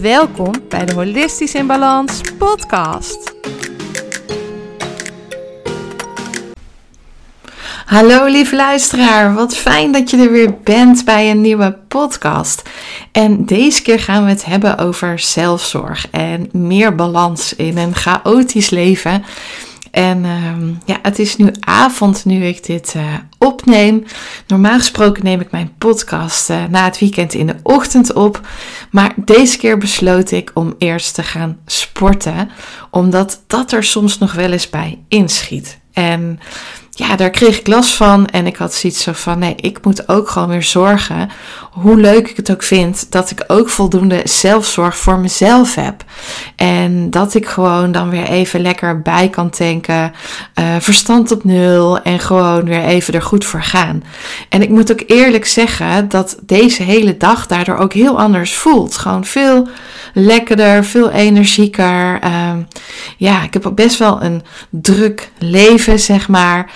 Welkom bij de Holistisch in Balans podcast. Hallo lieve luisteraar, wat fijn dat je er weer bent bij een nieuwe podcast. En deze keer gaan we het hebben over zelfzorg en meer balans in een chaotisch leven. En uh, ja, het is nu avond nu ik dit uh, opneem. Normaal gesproken neem ik mijn podcast uh, na het weekend in de ochtend op. Maar deze keer besloot ik om eerst te gaan sporten. Omdat dat er soms nog wel eens bij inschiet. En ja, daar kreeg ik last van. En ik had zoiets van: nee, ik moet ook gewoon weer zorgen. Hoe leuk ik het ook vind, dat ik ook voldoende zelfzorg voor mezelf heb. En dat ik gewoon dan weer even lekker bij kan tanken. Uh, verstand op nul. En gewoon weer even er goed voor gaan. En ik moet ook eerlijk zeggen dat deze hele dag daardoor ook heel anders voelt. Gewoon veel lekkerder, veel energieker. Um, ja, ik heb best wel een druk leven, zeg maar.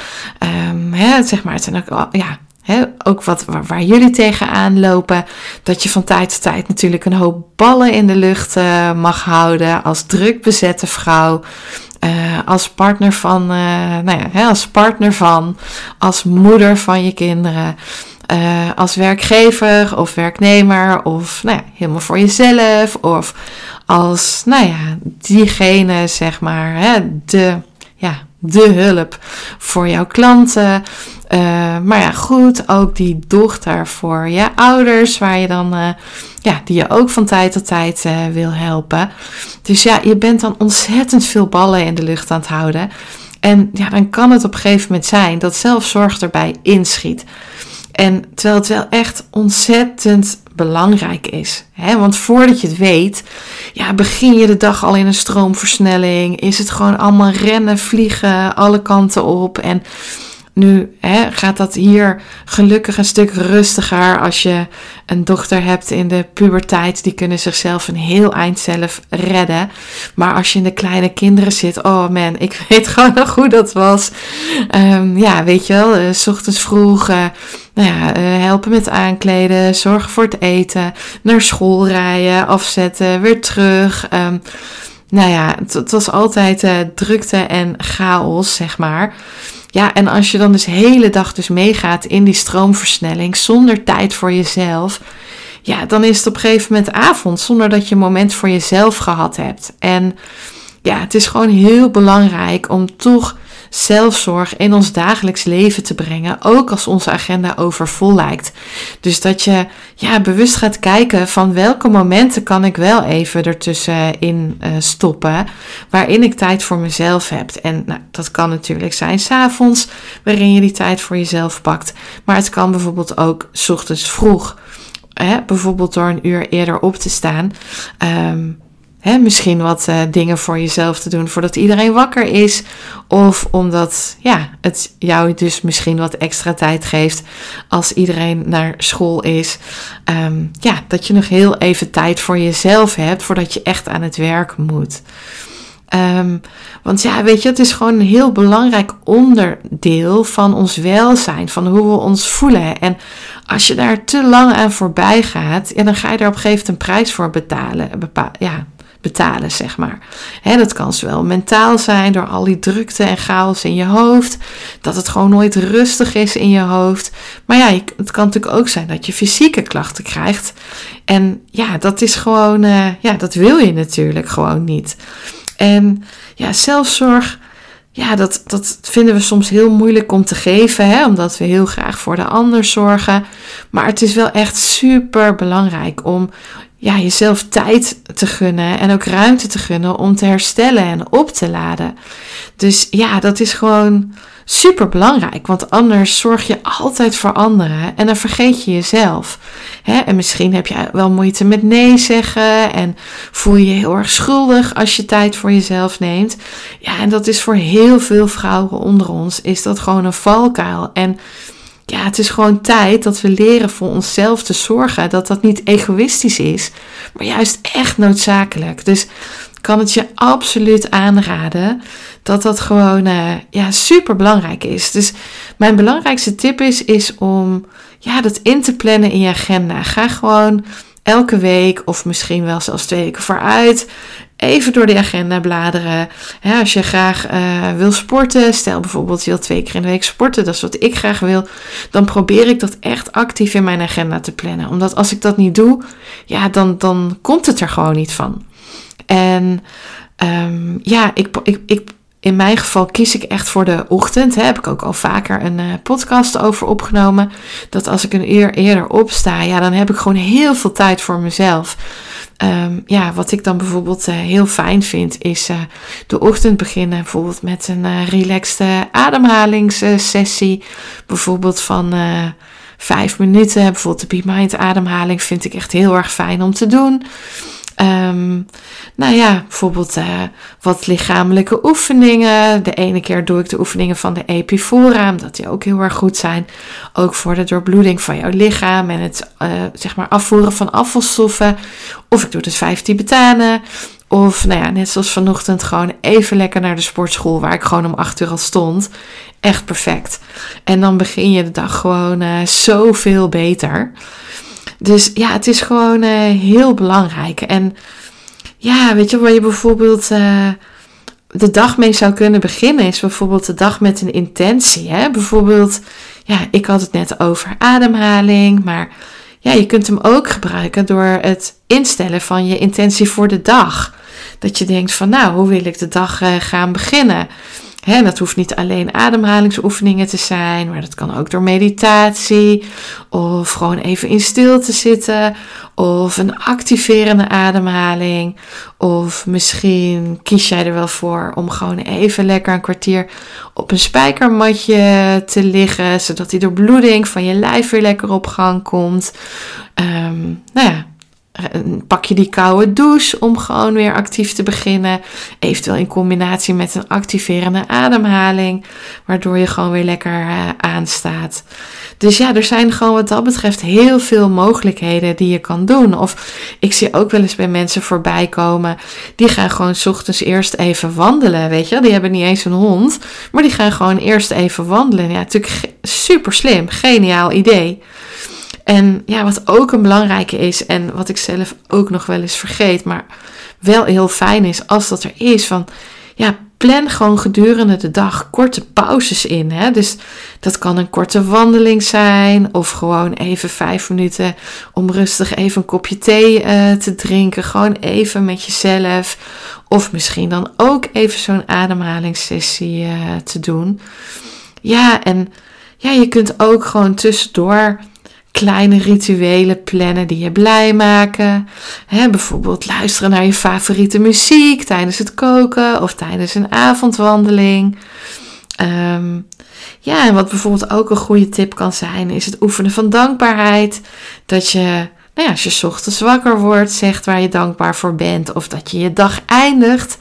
Um, hè, zeg maar, het zijn ook, ja, He, ook wat waar, jullie tegenaan lopen. Dat je van tijd tot tijd natuurlijk een hoop ballen in de lucht uh, mag houden. Als druk bezette vrouw. Uh, als partner van, uh, nou ja, als partner van. Als moeder van je kinderen. Als werkgever of werknemer. Of nou ja, helemaal voor jezelf. Of als, nou ja, diegene, zeg maar. He, de, ja, de hulp voor jouw klanten. Uh, maar ja, goed, ook die dochter voor je ouders, waar je dan, uh, ja, die je ook van tijd tot tijd wil helpen. Dus ja, je bent dan ontzettend veel ballen in de lucht aan het houden. En ja, dan kan het op een gegeven moment zijn dat zelfzorg erbij inschiet. En terwijl het wel echt ontzettend belangrijk is. Hè? Want voordat je het weet, ja, begin je de dag al in een stroomversnelling. Is het gewoon allemaal rennen, vliegen, alle kanten op. En nu hè, gaat dat hier gelukkig een stuk rustiger als je een dochter hebt in de puberteit. Die kunnen zichzelf een heel eind zelf redden. Maar als je in de kleine kinderen zit, oh man, ik weet gewoon nog hoe dat was. Um, ja, weet je wel, uh, s ochtends vroeg. Uh, nou ja, uh, helpen met aankleden, zorgen voor het eten, naar school rijden, afzetten, weer terug. Um, nou ja, het, het was altijd drukte en chaos, zeg maar. Ja, en als je dan dus de hele dag dus meegaat in die stroomversnelling zonder tijd voor jezelf, ja, dan is het op een gegeven moment avond zonder dat je een moment voor jezelf gehad hebt. En ja, het is gewoon heel belangrijk om toch zelfzorg in ons dagelijks leven te brengen, ook als onze agenda overvol lijkt. Dus dat je ja, bewust gaat kijken van welke momenten kan ik wel even ertussenin uh, stoppen, waarin ik tijd voor mezelf heb. En nou, dat kan natuurlijk zijn s'avonds, waarin je die tijd voor jezelf pakt. Maar het kan bijvoorbeeld ook s ochtends vroeg. Bijvoorbeeld door een uur eerder op te staan. Um, misschien wat uh, dingen voor jezelf te doen voordat iedereen wakker is. Of omdat ja, het jou dus misschien wat extra tijd geeft als iedereen naar school is. Um, ja, dat je nog heel even tijd voor jezelf hebt voordat je echt aan het werk moet. Um, want ja, weet je, het is gewoon een heel belangrijk onderdeel van ons welzijn, van hoe we ons voelen. En als je daar te lang aan voorbij gaat, dan ga je daar op een gegeven moment een prijs voor betalen. Ja, betalen, zeg maar. dat kan zowel mentaal zijn door al die drukte en chaos in je hoofd, dat het gewoon nooit rustig is in je hoofd. Maar ja, het kan natuurlijk ook zijn dat je fysieke klachten krijgt. En ja, dat is gewoon, uh, ja, dat wil je natuurlijk gewoon niet. En ja, zelfzorg. Ja, dat, dat vinden we soms heel moeilijk om te geven, hè, omdat we heel graag voor de ander zorgen. Maar het is wel echt super belangrijk om ja, jezelf tijd te gunnen en ook ruimte te gunnen om te herstellen en op te laden. Dus ja, dat is gewoon super belangrijk, want anders zorg je altijd voor anderen en dan vergeet je jezelf. En misschien heb je wel moeite met nee zeggen en voel je je heel erg schuldig als je tijd voor jezelf neemt. Ja, en dat is voor heel veel vrouwen onder ons, is dat gewoon een valkuil. En ja, het is gewoon tijd dat we leren voor onszelf te zorgen. Dat dat niet egoïstisch is, maar juist echt noodzakelijk. Dus kan het je absoluut aanraden dat dat gewoon uh, ja, super belangrijk is. Dus mijn belangrijkste tip is, is om ja, dat in te plannen in je agenda. Ga gewoon elke week of misschien wel zelfs twee weken vooruit even door de agenda bladeren. als je graag uh, wil sporten, stel bijvoorbeeld je wil twee keer in de week sporten, dat is wat ik graag wil, dan probeer ik dat echt actief in mijn agenda te plannen. Omdat als ik dat niet doe, ja, dan, dan komt het er gewoon niet van. En um, ja, ik, ik, ik, in mijn geval kies ik echt voor de ochtend. Hè. Heb ik ook al vaker een uh, podcast over opgenomen. Dat als ik een uur eerder opsta, ja, dan heb ik gewoon heel veel tijd voor mezelf. Um, ja, wat ik dan bijvoorbeeld uh, heel fijn vind, is uh, de ochtend beginnen. Bijvoorbeeld met een uh, relaxte ademhalingssessie. Bijvoorbeeld van vijf minuten. Bijvoorbeeld de Be Mind ademhaling vind ik echt heel erg fijn om te doen. Um, nou ja, bijvoorbeeld uh, wat lichamelijke oefeningen. De ene keer doe ik de oefeningen van de Epifora, omdat die ook heel erg goed zijn. Ook voor de doorbloeding van jouw lichaam en het uh, zeg maar afvoeren van afvalstoffen. Of ik doe de vijf Tibetanen. Of nou ja, net zoals vanochtend gewoon even lekker naar de sportschool waar ik gewoon om acht uur al stond. Echt perfect. En dan begin je de dag gewoon uh, zoveel beter. Dus ja, het is gewoon uh, heel belangrijk. En ja, weet je, waar je bijvoorbeeld uh, de dag mee zou kunnen beginnen, is bijvoorbeeld de dag met een intentie. Hè? Bijvoorbeeld, ja, ik had het net over ademhaling, maar ja, je kunt hem ook gebruiken door het instellen van je intentie voor de dag. Dat je denkt van, nou, hoe wil ik de dag uh, gaan beginnen? Hè, dat hoeft niet alleen ademhalingsoefeningen te zijn, maar dat kan ook door meditatie of gewoon even in stilte zitten of een activerende ademhaling. Of misschien kies jij er wel voor om gewoon even lekker een kwartier op een spijkermatje te liggen, zodat die doorbloeding van je lijf weer lekker op gang komt. Um, nou ja, pak je die koude douche om gewoon weer actief te beginnen. Eventueel in combinatie met een activerende ademhaling, waardoor je gewoon weer lekker uh, aanstaat. Dus ja, er zijn gewoon wat dat betreft heel veel mogelijkheden die je kan doen. Of ik zie ook wel eens bij mensen voorbij komen, die gaan gewoon s ochtends eerst even wandelen, weet je Die hebben niet eens een hond, maar die gaan gewoon eerst even wandelen. Ja, natuurlijk super slim, geniaal idee. En ja, wat ook een belangrijke is en wat ik zelf ook nog wel eens vergeet, maar wel heel fijn is als dat er is, van ja, plan gewoon gedurende de dag korte pauzes in. Hè? Dus dat kan een korte wandeling zijn of gewoon even vijf minuten om rustig even een kopje thee uh, te drinken. Gewoon even met jezelf. Of misschien dan ook even zo'n ademhalingssessie uh, te doen. Ja, en ja, je kunt ook gewoon tussendoor kleine rituelen plannen die je blij maken. bijvoorbeeld luisteren naar je favoriete muziek tijdens het koken of tijdens een avondwandeling. Ehm, ja, en wat bijvoorbeeld ook een goede tip kan zijn, is het oefenen van dankbaarheid. Dat je nou ja, als je ochtends wakker wordt, zegt waar je dankbaar voor bent. Of dat je je dag eindigt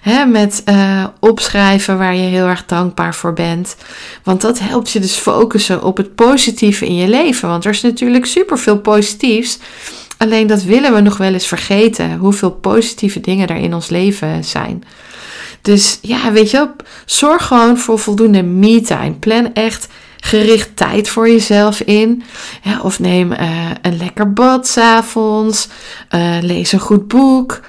hè, met uh, opschrijven waar je heel erg dankbaar voor bent. Want dat helpt je dus focussen op het positieve in je leven. Want er is natuurlijk superveel positiefs. Alleen dat willen we nog wel eens vergeten. Hoeveel positieve dingen er in ons leven zijn. Dus ja, weet je, zorg gewoon voor voldoende me-time. Plan echt gericht tijd voor jezelf in. Of neem uh, een lekker bad s'avonds. Uh, lees een goed boek.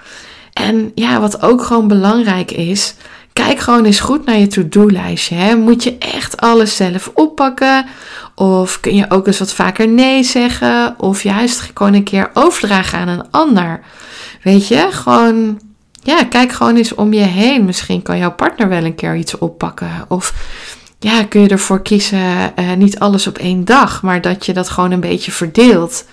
En ja, wat ook gewoon belangrijk is. Kijk gewoon eens goed naar je to-do-lijstje. Moet je echt alles zelf oppakken? Of kun je ook eens wat vaker nee zeggen? Of juist gewoon een keer overdragen aan een ander? Weet je, gewoon ja, kijk gewoon eens om je heen. Misschien kan jouw partner wel een keer iets oppakken. Of ja, kun je ervoor kiezen, uh, niet alles op één dag, maar dat je dat gewoon een beetje verdeelt.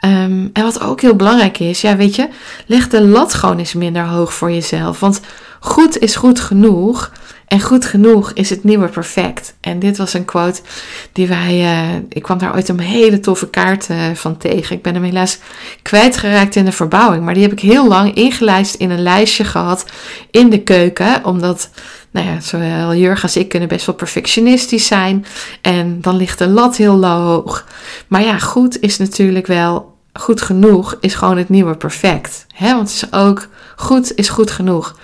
Ehm, en wat ook heel belangrijk is, ja, weet je, leg de lat gewoon eens minder hoog voor jezelf. Want goed is goed genoeg. En goed genoeg is het nieuwe perfect. En dit was een quote die wij. Uh, ik kwam daar ooit een hele toffe kaart uh, van tegen. Ik ben hem helaas kwijtgeraakt in de verbouwing. Maar die heb ik heel lang ingelijst in een lijstje gehad in de keuken. Omdat, nou ja, zowel Jurg als ik kunnen best wel perfectionistisch zijn. En dan ligt de lat heel hoog. Maar ja, goed is natuurlijk wel. Goed genoeg is gewoon het nieuwe perfect. Hè? Want het is ook goed is goed genoeg.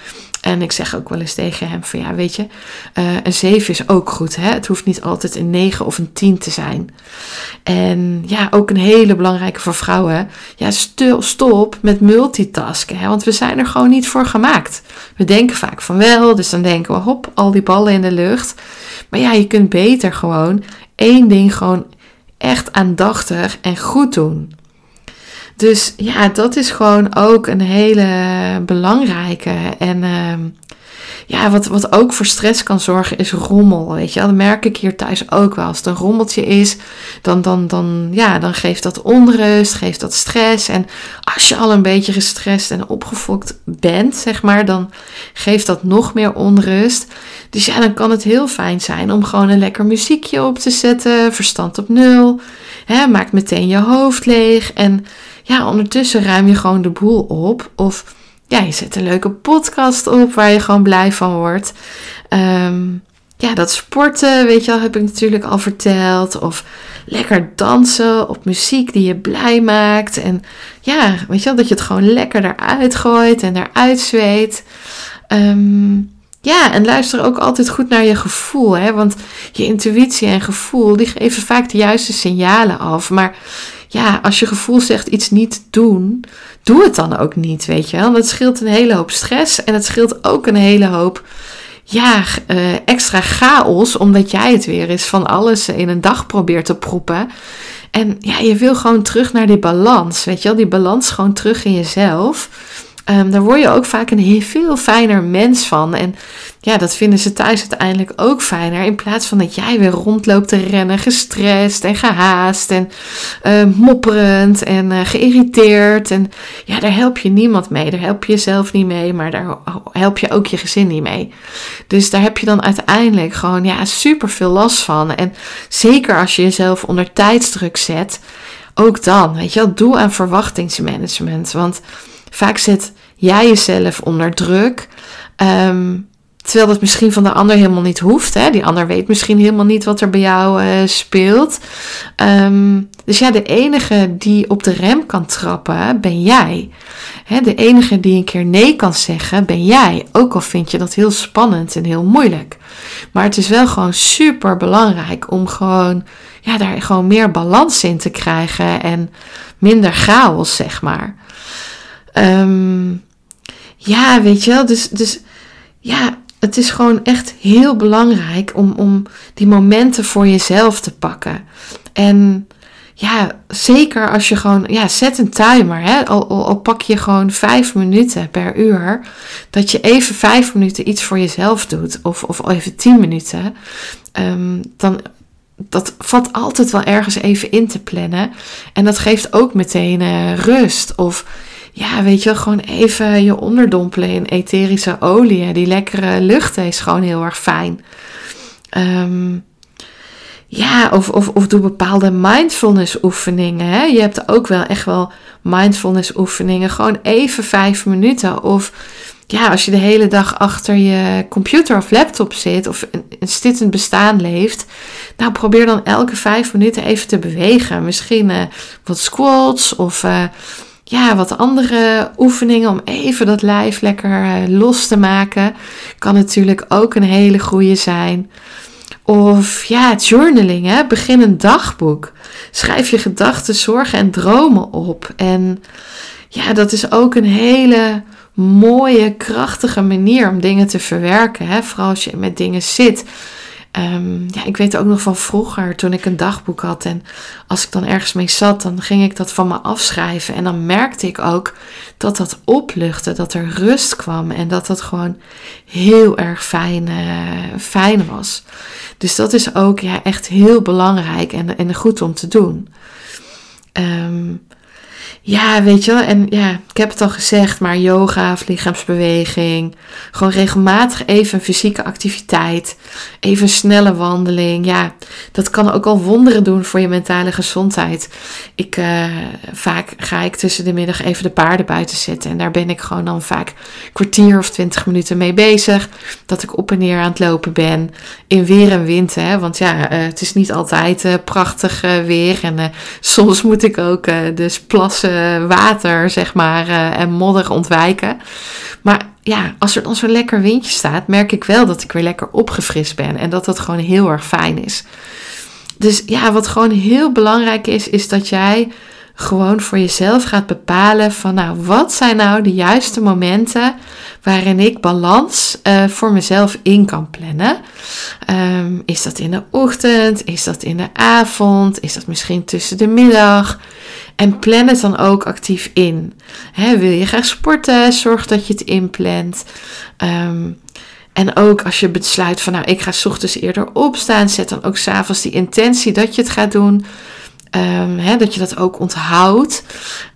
En ik zeg ook wel eens tegen hem van ja, weet je, uh, een 7 is ook goed. Hè? Het hoeft niet altijd een 9 of een 10 te zijn. En ja, ook een hele belangrijke voor vrouwen. Ja, stil, stop met multitasken. Hè? Want we zijn er gewoon niet voor gemaakt. We denken vaak van wel, dus dan denken we hop, al die ballen in de lucht. Maar ja, je kunt beter gewoon één ding gewoon echt aandachtig en goed doen. Dus ja, dat is gewoon ook een hele belangrijke. En uh, ja, wat, wat ook voor stress kan zorgen is rommel. Weet je, dat merk ik hier thuis ook wel. Als het een rommeltje is, dan, dan, dan, ja, dan geeft dat onrust, geeft dat stress. En als je al een beetje gestrest en opgefokt bent, zeg maar, dan geeft dat nog meer onrust. Dus ja, dan kan het heel fijn zijn om gewoon een lekker muziekje op te zetten, verstand op nul. Hè, maakt meteen je hoofd leeg en ja, ondertussen ruim je gewoon de boel op. Of ja, je zet een leuke podcast op waar je gewoon blij van wordt. Ehm, ja, dat sporten, weet je wel, heb ik natuurlijk al verteld. Of lekker dansen op muziek die je blij maakt. En ja, weet je wel, dat je het gewoon lekker eruit gooit en eruit zweet. Ehm, ja, en luister ook altijd goed naar je gevoel. Hè? Want je intuïtie en gevoel, die geven vaak de juiste signalen af. Maar ja, als je gevoel zegt iets niet doen, doe het dan ook niet, weet je wel. Dat scheelt een hele hoop stress en het scheelt ook een hele hoop ja, uh, extra chaos, omdat jij het weer eens van alles in een dag probeert te proppen. En ja, je wil gewoon terug naar die balans, weet je wel, die balans gewoon terug in jezelf. Um, daar word je ook vaak een veel fijner mens van. En ja, dat vinden ze thuis uiteindelijk ook fijner. In plaats van dat jij weer rondloopt te rennen, gestrest en gehaast en uh, mopperend en uh, geïrriteerd. En ja, daar help je niemand mee. Daar help je jezelf niet mee, maar daar help je ook je gezin niet mee. Dus daar heb je dan uiteindelijk gewoon ja, super veel last van. En zeker als je jezelf onder tijdsdruk zet, ook dan, weet je wel, doe aan verwachtingsmanagement. Want vaak zet jij jezelf onder druk. Um, terwijl dat misschien van de ander helemaal niet hoeft. Hè? Die ander weet misschien helemaal niet wat er bij jou uh, speelt. Um, dus ja, de enige die op de rem kan trappen, ben jij. Hè, de enige die een keer nee kan zeggen, ben jij. Ook al vind je dat heel spannend en heel moeilijk. Maar het is wel gewoon super belangrijk om gewoon, ja, daar gewoon meer balans in te krijgen en minder chaos, zeg maar. Um, ja, weet je wel, dus, dus ja, het is gewoon echt heel belangrijk om, om die momenten voor jezelf te pakken. En ja, zeker als je gewoon, ja, zet een timer. Hè? Al, al, pak je gewoon vijf minuten per uur. Dat je even vijf minuten iets voor jezelf doet. Of, of even tien minuten. Um, dan, dat valt altijd wel ergens even in te plannen. En dat geeft ook meteen uh, rust. Of ja, weet je, gewoon even je onderdompelen in etherische olie. Die lekkere lucht is gewoon heel erg fijn. Um, ja, of, of, of doe bepaalde mindfulness oefeningen. Hè? Je hebt ook wel echt wel mindfulness oefeningen. Gewoon even vijf minuten. Of ja, als je de hele dag achter je computer of laptop zit of een, stittend bestaan leeft, nou probeer dan elke vijf minuten even te bewegen. Misschien uh, wat squats of uh, ja, wat andere oefeningen om even dat lijf lekker uh, los te maken. Kan natuurlijk ook een hele goede zijn. Of ja, journaling, hè? begin een dagboek. Schrijf je gedachten, zorgen en dromen op. En ja, dat is ook een hele mooie, krachtige manier om dingen te verwerken. Hè? Vooral als je met dingen zit. Um, ja, ik weet ook nog van vroeger toen ik een dagboek had en als ik dan ergens mee zat, dan ging ik dat van me afschrijven en dan merkte ik ook dat dat opluchtte, dat er rust kwam en dat dat gewoon heel erg fijn, uh, fijn was. Dus dat is ook ja, echt heel belangrijk en, en goed om te doen. Um, ja, weet je wel. En ja, ik heb het al gezegd, maar yoga of lichaamsbeweging. Gewoon regelmatig even fysieke activiteit. Even een snelle wandeling. Ja, dat kan ook al wonderen doen voor je mentale gezondheid. Ik, uh, vaak ga ik tussen de middag even de paarden buiten zetten. En daar ben ik gewoon dan vaak een kwartier of twintig minuten mee bezig. Dat ik op en neer aan het lopen ben. In weer en wind. Hè? Want ja, uh, het is niet altijd uh, prachtig weer. En soms moet ik ook dus plassen eh, water, zeg maar, uh, en modder ontwijken. Maar ja, als er dan zo'n lekker windje staat, merk ik wel dat ik weer lekker opgefrist ben. En dat dat gewoon heel erg fijn is. Dus ja, wat gewoon heel belangrijk is, is dat jij gewoon voor jezelf gaat bepalen van nou, wat zijn nou de juiste momenten waarin ik balans uh, voor mezelf in kan plannen. Um, is dat in de ochtend? Is dat in de avond? Is dat misschien tussen de middag? En plan het dan ook actief in. wil je graag sporten? Zorg dat je het inplant. Um, en ook als je besluit van nou, ik ga ochtends eerder opstaan, zet dan ook s'avonds die intentie dat je het gaat doen. Um, dat je dat ook onthoudt.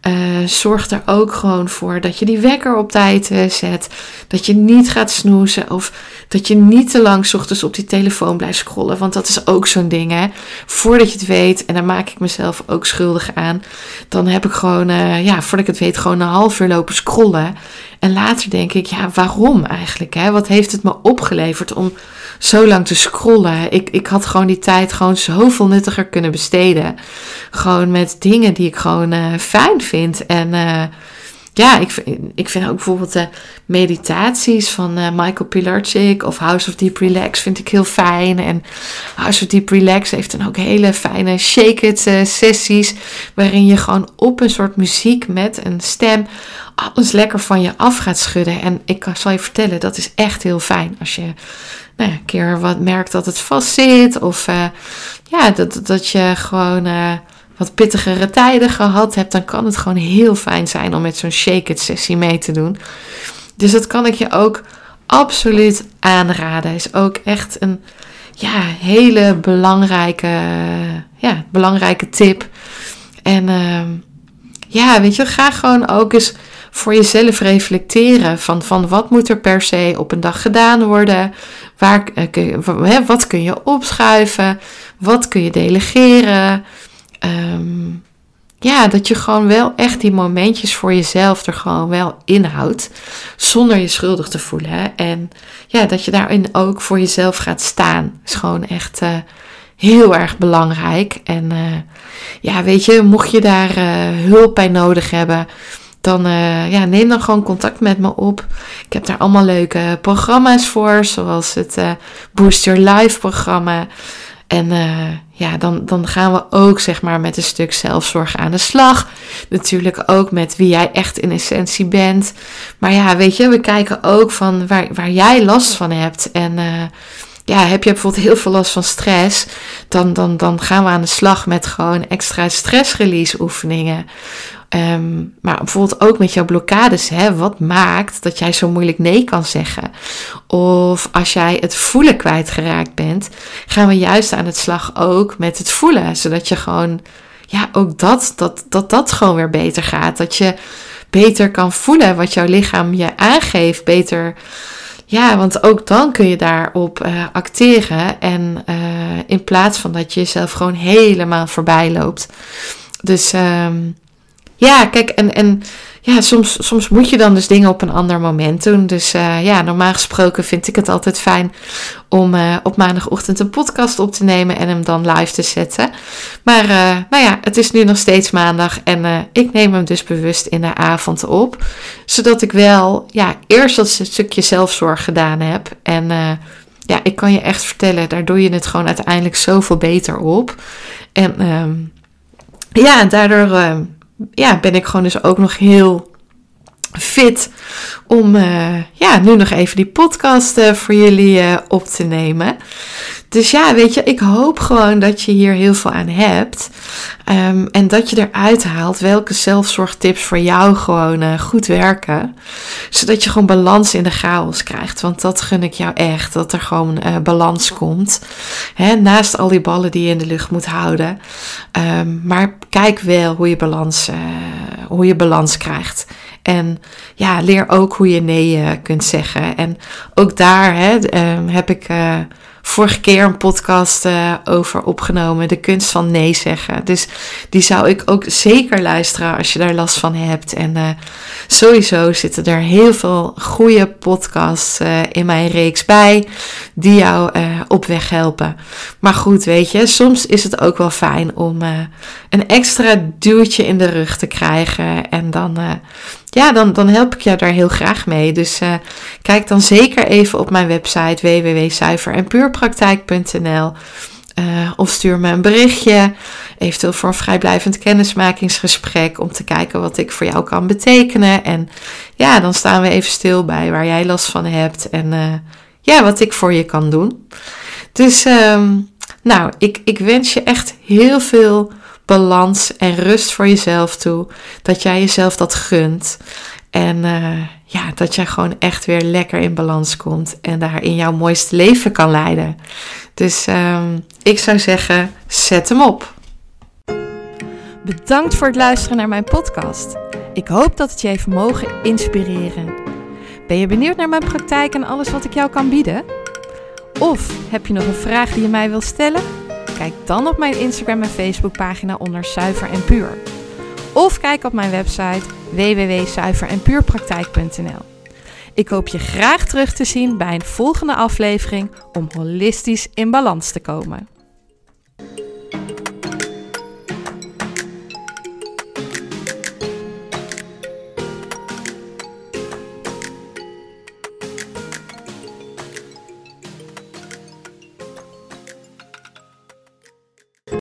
Uh, zorg er ook gewoon voor dat je die wekker op tijd uh, zet. Dat je niet gaat snoezen. Of dat je niet te lang ochtends op die telefoon blijft scrollen. Want dat is ook zo'n ding. Hè? Voordat je het weet, en daar maak ik mezelf ook schuldig aan. Dan heb ik gewoon, uh, ja, voordat ik het weet, gewoon een half uur lopen scrollen. En later denk ik, ja, waarom eigenlijk? Hè? Wat heeft het me opgeleverd om zo lang te scrollen? Ik, ik had gewoon die tijd gewoon zoveel nuttiger kunnen besteden. Gewoon met dingen die ik gewoon uh, fijn vind. En uh, ja, ik, ik vind ook bijvoorbeeld de meditaties van Michael Pilarczyk of House of Deep Relax vind ik heel fijn. En House of Deep Relax heeft dan ook hele fijne shake it sessies. Waarin je gewoon op een soort muziek met een stem alles lekker van je af gaat schudden. En ik zal je vertellen, dat is echt heel fijn. Als je nou een keer wat merkt dat het vast zit. Of uh, ja, dat, dat je gewoon uh, wat pittigere tijden gehad hebt. Dan kan het gewoon heel fijn zijn om met zo'n shake-it sessie mee te doen. Dus dat kan ik je ook absoluut aanraden. Is ook echt een ja, hele belangrijke, ja, belangrijke tip. En uh, ja, weet je, ga gewoon ook eens voor jezelf reflecteren van, van wat moet er per se op een dag gedaan worden, waar, eh, wat kun je opschuiven, wat kun je delegeren. Ehm, ja, dat je gewoon wel echt die momentjes voor jezelf er gewoon wel inhoudt, zonder je schuldig te voelen. En ja, dat je daarin ook voor jezelf gaat staan, is gewoon echt uh, heel erg belangrijk. En uh, ja, weet je, mocht je daar hulp bij nodig hebben, dan uh, ja, neem dan gewoon contact met me op. Ik heb daar allemaal leuke programma's voor, zoals het uh, Boost Your Life programma. En uh, ja, dan, dan gaan we ook zeg maar met een stuk zelfzorg aan de slag. Natuurlijk ook met wie jij echt in essentie bent. Maar ja, weet je, we kijken ook van waar, waar jij last van hebt. En ja, heb je bijvoorbeeld heel veel last van stress, dan, dan, dan gaan we aan de slag met gewoon extra stressrelease oefeningen. Um, maar bijvoorbeeld ook met jouw blokkades. Hè? Wat maakt dat jij zo moeilijk nee kan zeggen? Of als jij het voelen kwijtgeraakt bent, gaan we juist aan het slag ook met het voelen. Zodat je gewoon, ja, ook dat, dat, dat, dat gewoon weer beter gaat. Dat je beter kan voelen wat jouw lichaam je aangeeft. Beter, ja, want ook dan kun je daarop uh, acteren. En uh, in plaats van dat je jezelf gewoon helemaal voorbij loopt. Dus um, ja, kijk, en, en ja, soms, soms moet je dan dus dingen op een ander moment doen. Dus uh, ja, normaal gesproken vind ik het altijd fijn om uh, op maandagochtend een podcast op te nemen en hem dan live te zetten. Maar uh, nou ja, het is nu nog steeds maandag en ik neem hem dus bewust in de avond op. Zodat ik wel ja, eerst dat stukje zelfzorg gedaan heb. En ja, ik kan je echt vertellen, daar doe je het gewoon uiteindelijk zoveel beter op. En um, ja, daardoor ja, ben ik gewoon dus ook nog heel fit om uh, ja, nu nog even die podcast uh, voor jullie uh, op te nemen. Dus ja, weet je, ik hoop gewoon dat je hier heel veel aan hebt. Um, en dat je eruit haalt welke zelfzorgtips voor jou gewoon goed werken. Zodat je gewoon balans in de chaos krijgt. Want dat gun ik jou echt, dat er gewoon balans komt. Hè, naast al die ballen die je in de lucht moet houden. Um, maar kijk wel hoe je balans, hoe je balans krijgt. En ja, leer ook hoe je nee uh, kunt zeggen. En ook daar hè, uh, heb ik uh, vorige keer een podcast uh, over opgenomen. De kunst van nee zeggen. Dus die zou ik ook zeker luisteren als je daar last van hebt. En sowieso zitten er heel veel goede podcasts in mijn reeks bij. Die jou op weg helpen. Maar goed, weet je, soms is het ook wel fijn om een extra duwtje in de rug te krijgen. En dan ja, dan, dan help ik je daar heel graag mee. Dus uh, kijk dan zeker even op mijn website www.zuiverenpuurpraktijk.nl uh, of stuur me een berichtje, eventueel voor een vrijblijvend kennismakingsgesprek om te kijken wat ik voor jou kan betekenen. En ja, dan staan we even stil bij waar jij last van hebt en uh, ja, wat ik voor je kan doen. Dus um, nou, ik, ik wens je echt heel veel balans en rust voor jezelf toe. Dat jij jezelf dat gunt. En uh, ja, dat jij gewoon echt weer lekker in balans komt en daar in jouw mooiste leven kan leiden. Dus um, ik zou zeggen, zet hem op. Bedankt voor het luisteren naar mijn podcast. Ik hoop dat het je heeft mogen inspireren. Ben je benieuwd naar mijn praktijk en alles wat ik jou kan bieden? Of heb je nog een vraag die je mij wilt stellen? Kijk dan op mijn Instagram en Facebook pagina onder Zuiver en Puur. Of kijk op mijn website www.zuiverenpuurpraktijk.nl. Ik hoop je graag terug te zien bij een volgende aflevering om holistisch in balans te komen.